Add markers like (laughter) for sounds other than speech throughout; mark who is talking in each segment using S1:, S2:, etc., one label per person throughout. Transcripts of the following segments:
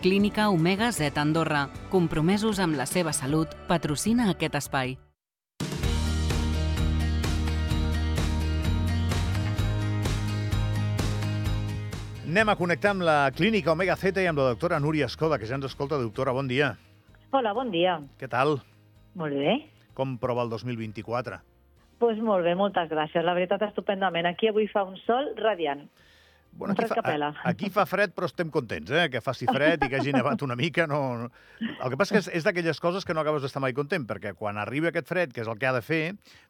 S1: Clínica Omega Z Andorra, compromesos amb la seva salut, patrocina aquest espai.
S2: Anem a connectar amb la clínica Omega Z i amb la doctora Núria Escoda, que ja ens escolta. Doctora, bon dia.
S3: Hola, bon dia.
S2: Què tal?
S3: Molt bé.
S2: Com prova el 2024?
S3: Doncs pues molt bé, moltes gràcies. La veritat, estupendament. Aquí avui fa un sol radiant.
S2: Bueno, aquí, fa, aquí fa fred, però estem contents, eh? Que faci fred i que hagi nevat una mica. No... El que passa que és, és d'aquelles coses que no acabes d'estar mai content, perquè quan arriba aquest fred, que és el que ha de fer,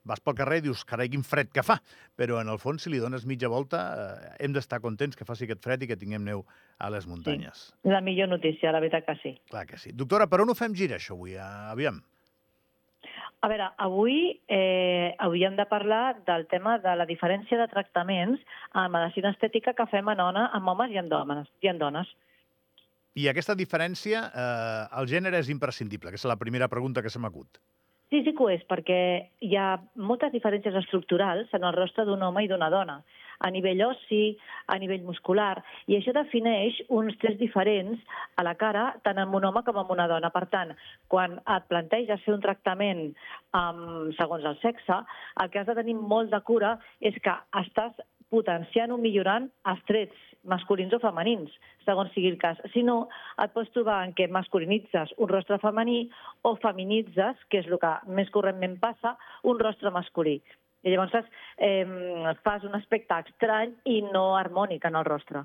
S2: vas pel carrer i dius, carai, quin fred que fa. Però, en el fons, si li dones mitja volta, eh, hem d'estar contents que faci aquest fred i que tinguem neu a les muntanyes.
S3: La millor notícia, la veritat que sí.
S2: Clar que sí. Doctora, per on ho fem girar, això, avui? Aviam.
S3: A veure, avui eh, hauríem de parlar del tema de la diferència de tractaments en medicina estètica que fem en, ona, en homes i en dones. I en dones.
S2: I aquesta diferència, eh, el gènere és imprescindible, que és la primera pregunta que se m'acut.
S3: Sí, sí que ho és, perquè hi ha moltes diferències estructurals en el rostre d'un home i d'una dona, a nivell ossi, a nivell muscular, i això defineix uns trets diferents a la cara, tant en un home com en una dona. Per tant, quan et planteges fer un tractament um, segons el sexe, el que has de tenir molt de cura és que estàs potenciant o millorant els trets masculins o femenins, segons sigui el cas. Si no, et pots trobar en què masculinitzes un rostre femení o feminitzes, que és el que més correntment passa, un rostre masculí. I llavors eh, fas un aspecte estrany i no harmònic en el rostre.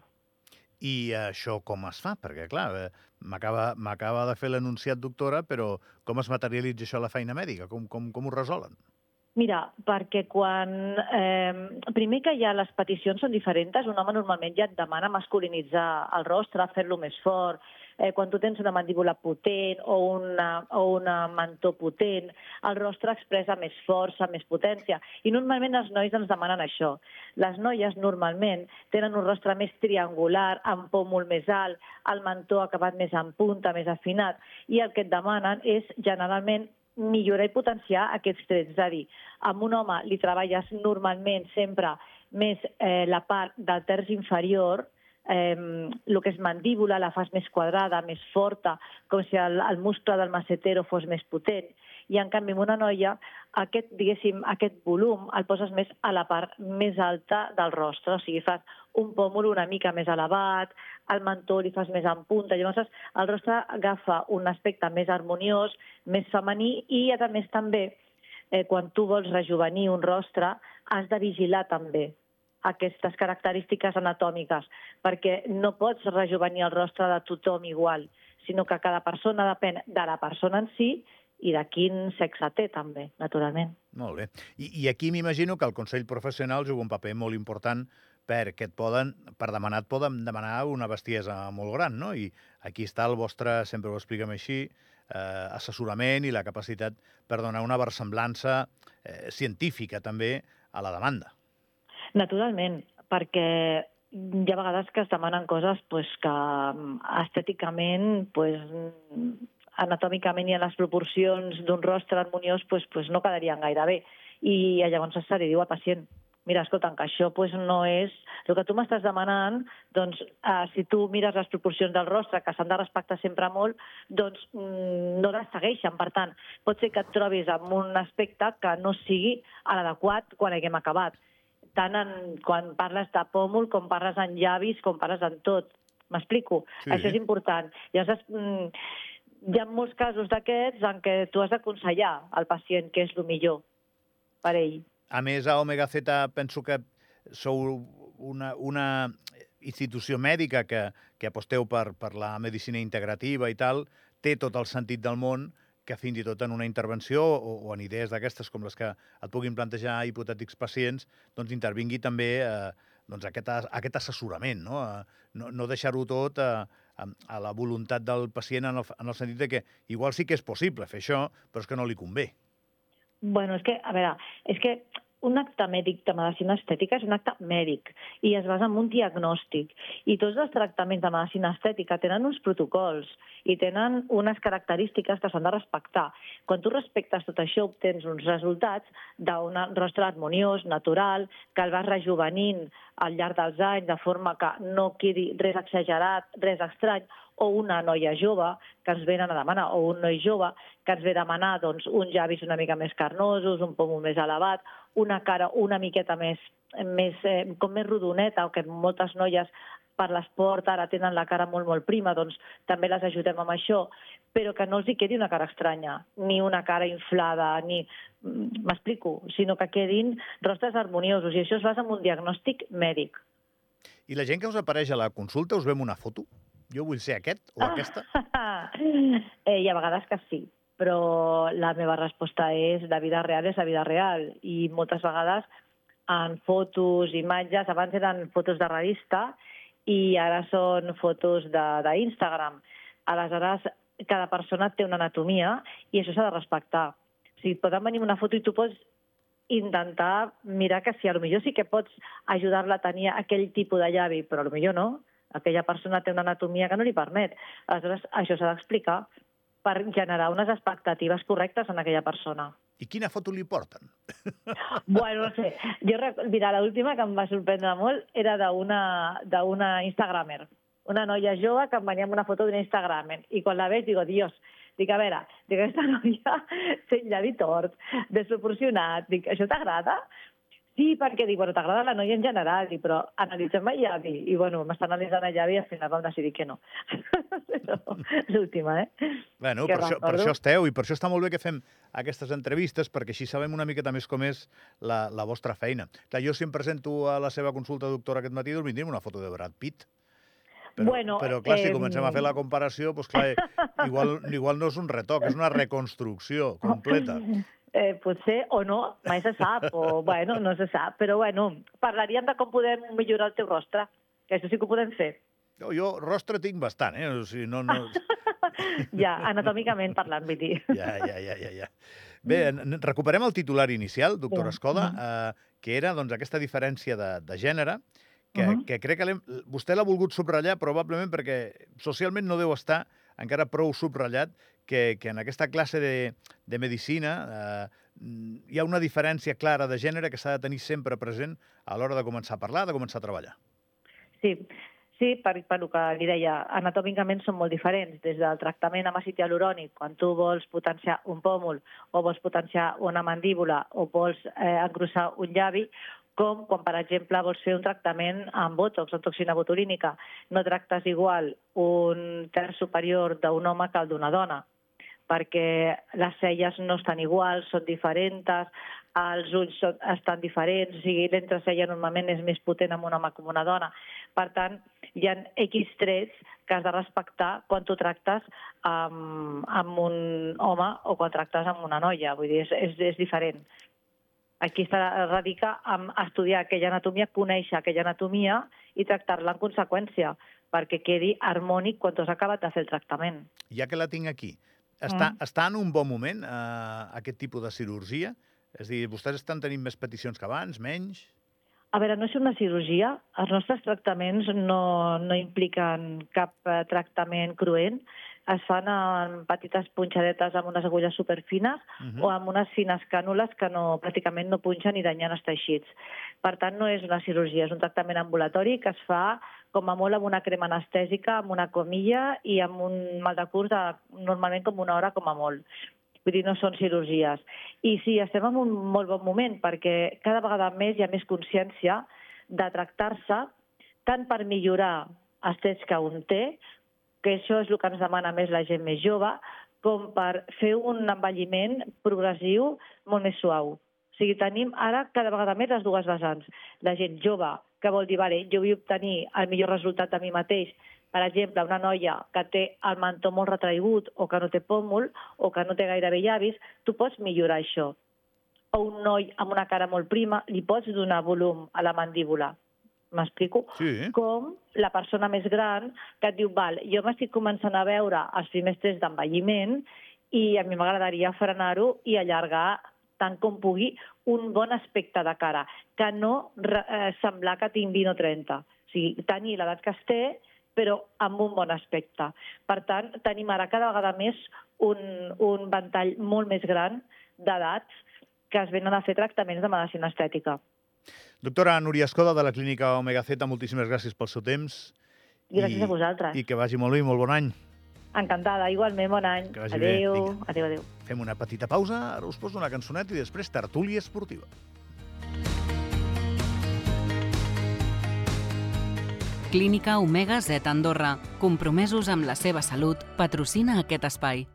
S2: I això com es fa? Perquè, clar, eh, m'acaba de fer l'anunciat, doctora, però com es materialitza això a la feina mèdica? Com, com, com ho resolen?
S3: Mira, perquè quan... Eh, primer que ja les peticions són diferents, un home normalment ja et demana masculinitzar el rostre, fer-lo més fort, eh, quan tu tens una mandíbula potent o una, o una mentó potent, el rostre expressa més força, més potència. I normalment els nois ens demanen això. Les noies normalment tenen un rostre més triangular, amb pòmul més alt, el mentó acabat més en punta, més afinat, i el que et demanen és generalment millorar i potenciar aquests trets. És a dir, amb un home li treballes normalment sempre més eh, la part del terç inferior, eh, el que és mandíbula la fas més quadrada, més forta, com si el, el muscle del macetero fos més potent. I, en canvi, en una noia, aquest, diguéssim, aquest volum el poses més a la part més alta del rostre. O sigui, fas un pòmul una mica més elevat, el mentó li fas més en punta. Llavors, el rostre agafa un aspecte més harmoniós, més femení i, a més, també, eh, quan tu vols rejuvenir un rostre, has de vigilar també aquestes característiques anatòmiques, perquè no pots rejuvenir el rostre de tothom igual, sinó que cada persona depèn de la persona en si i de quin sexe té, també, naturalment.
S2: Molt bé. I, i aquí m'imagino que el Consell Professional juga un paper molt important perquè et poden, per demanar, et poden demanar una bestiesa molt gran, no? I aquí està el vostre, sempre ho expliquem així, eh, assessorament i la capacitat per donar una versemblança eh, científica també a la demanda.
S3: Naturalment, perquè hi ha vegades que es demanen coses pues, que mm, estèticament, pues, anatòmicament i en les proporcions d'un rostre harmoniós pues, pues, no quedarien gaire bé. I llavors se li diu al pacient, mira, escolta, que això pues, no és... El que tu m'estàs demanant, doncs, eh, si tu mires les proporcions del rostre, que s'han de respectar sempre molt, doncs mm, no les segueixen. Per tant, pot ser que et trobis amb un aspecte que no sigui l'adequat quan haguem acabat tant en, quan parles de pòmul, com parles en llavis, com parles en tot. M'explico?
S2: Sí.
S3: Això és important. Llavors, mm, hi ha molts casos d'aquests en què tu has d'aconsellar al pacient què és el millor per ell.
S2: A més, a Omega Z penso que sou una, una institució mèdica que, que aposteu per, per la medicina integrativa i tal, té tot el sentit del món que fins i tot en una intervenció o, o en idees d'aquestes com les que et puguin plantejar hipotètics pacients, doncs intervingui també eh, doncs aquest, aquest assessorament, no, Eh, no, no deixar-ho tot a, a, la voluntat del pacient en el, en el sentit de que igual sí que és possible fer això, però és que no li convé.
S3: Bueno, és que, a veure, és que un acte mèdic de medicina estètica és un acte mèdic i es basa en un diagnòstic. I tots els tractaments de medicina estètica tenen uns protocols i tenen unes característiques que s'han de respectar. Quan tu respectes tot això, obtens uns resultats d'un rostre harmoniós, natural, que el vas rejuvenint al llarg dels anys de forma que no quedi res exagerat, res estrany, o una noia jove que ens venen a demanar, o un noi jove que ens ve a demanar doncs, uns llavis una mica més carnosos, un pomo més elevat, una cara una miqueta més, més eh, com més rodoneta, o que moltes noies per l'esport ara tenen la cara molt, molt prima, doncs també les ajudem amb això, però que no els hi quedi una cara estranya, ni una cara inflada, ni... mm, M'explico, sinó que quedin rostres harmoniosos, i això es basa en un diagnòstic mèdic.
S2: I la gent que us apareix a la consulta us vem una foto? Jo vull ser aquest o aquesta? (laughs)
S3: eh, I a vegades que sí, però la meva resposta és la vida real és la vida real i moltes vegades en fotos, imatges, abans eren fotos de revista i ara són fotos d'Instagram. Aleshores, cada persona té una anatomia i això s'ha de respectar. O sigui, poden venir una foto i tu pots intentar mirar que si millor sí que pots ajudar-la a tenir aquell tipus de llavi, però millor no. Aquella persona té una anatomia que no li permet. Aleshores, això s'ha d'explicar per generar unes expectatives correctes en aquella persona.
S2: I quina foto li porten? (laughs)
S3: Bueno, no sé. Jo, mira, l'última que em va sorprendre molt era d'una Instagramer. Una noia jove que em venia amb una foto d'una Instagramer. I quan la veig, digo, Dios, dic, a veure, dic, aquesta (laughs) noia té llavi tort, desproporcionat. Dic, això t'agrada? Sí, perquè dic, bueno, t'agrada la noia en general, dic, però analitzem el llavi. I, bueno, m'està analitzant el llavi i al final vam decidir que no. (laughs) L'última, eh?
S2: Bueno,
S3: Que
S2: per això, per això esteu, i per això està molt bé que fem aquestes entrevistes, perquè així sabem una miqueta més com és la, la vostra feina. Clar, jo si em presento a la seva consulta doctora aquest matí, doncs vindrem una foto de Brad Pitt. Però,
S3: Bueno,
S2: però clar, si
S3: em,
S2: comencem a fer la comparació, doncs clar, igual, igual no és un retoc, és una reconstrucció (laughs) completa.
S3: Eh, potser o no, mai se sap, o (laughs) bueno, no se sap, però bueno, parlaríem de com podem millorar el teu rostre, que això sí que ho podem fer.
S2: Jo, jo rostre tinc bastant, eh? O sigui, no, no... (laughs)
S3: Ja, anatòmicament parlant, vull dir.
S2: Ja, ja, ja, ja, ja. Bé, recuperem el titular inicial, doctora
S3: Sí.
S2: Escoda, eh, que era doncs, aquesta diferència de, de gènere, que,
S3: Mhm.
S2: que crec que vostè l'ha volgut subratllar probablement perquè socialment no deu estar encara prou subratllat que, que en aquesta classe de, de medicina eh, mm, hi ha una diferència clara de gènere que s'ha de tenir sempre present a l'hora de començar a parlar, de començar a treballar.
S3: Sí, sí per, per el que li deia, anatòmicament són molt diferents. Des del tractament amb àcid hialurònic, quan tu vols potenciar un pòmul o vols potenciar una mandíbula o vols eh, engrossar un llavi, com quan, per exemple, vols fer un tractament amb botox o toxina botulínica. No tractes igual un terç superior d'un home que el d'una dona perquè les celles no estan iguals, són diferents, els ulls són, estan diferents, o sigui, l'entrecella normalment és més potent en un home que en una dona. Per tant, hi ha X trets que has de respectar quan tu tractes amb, amb un home o quan tractes amb una noia, vull dir, és, és, és diferent. Aquí està, radica en estudiar aquella anatomia, conèixer aquella anatomia i tractar-la en conseqüència, perquè quedi harmònic quan tu has acabat de fer el tractament.
S2: Ja que la tinc aquí, està,
S3: Mm.
S2: està en un bon moment eh, aquest tipus de cirurgia? És dir, vostès estan tenint més peticions que abans, menys?
S3: A veure, no és una cirurgia. Els nostres tractaments no, no impliquen cap eh, tractament cruent. Es fan en petites punxadetes amb unes agulles superfines
S2: Uh
S3: o amb unes fines cànules que no, pràcticament no punxen ni danyen els teixits. Per tant, no és una cirurgia, és un tractament ambulatori que es fa com a molt amb una crema anestèsica, amb una comilla i amb un mal de curs de normalment com una hora com a molt. Vull dir, no són cirurgies. I sí, estem en un molt bon moment perquè cada vegada més hi ha més consciència de tractar-se tant per millorar els trets que un té, que això és el que ens demana més la gent més jove, com per fer un envelliment progressiu molt més suau. O sigui, tenim ara cada vegada més les dues vessants. La gent jove, que vol dir, vale, jo vull obtenir el millor resultat de mi mateix, per exemple, una noia que té el mentó molt retraigut o que no té pòmul o que no té gairebé llavis, tu pots millorar això. O un noi amb una cara molt prima, li pots donar volum a la mandíbula. M'explico?
S2: Sí.
S3: com la persona més gran que et diu, val, jo m'estic començant a veure els primers trets d'envelliment i a mi m'agradaria frenar-ho i allargar tant com pugui un bon aspecte de cara, que no eh, semblar que tinc 20 o 30. O sigui, tenir l'edat que es té, però amb un bon aspecte. Per tant, tenim ara cada vegada més un, un ventall molt més gran d'edats que es venen a fer tractaments de medicina estètica.
S2: Doctora Núria Escoda, de la clínica Omega Z, moltíssimes gràcies pel seu temps.
S3: Gràcies
S2: I,
S3: a vosaltres.
S2: I que vagi molt bé i molt bon any.
S3: Encantada, igualment, bon any.
S2: Que vagi bé.
S3: adéu, adéu, adéu.
S2: Fem una petita pausa, ara us poso una cançoneta i després tertúlia esportiva.
S1: Clínica Omega Z Andorra, compromesos amb la seva salut, patrocina aquest espai.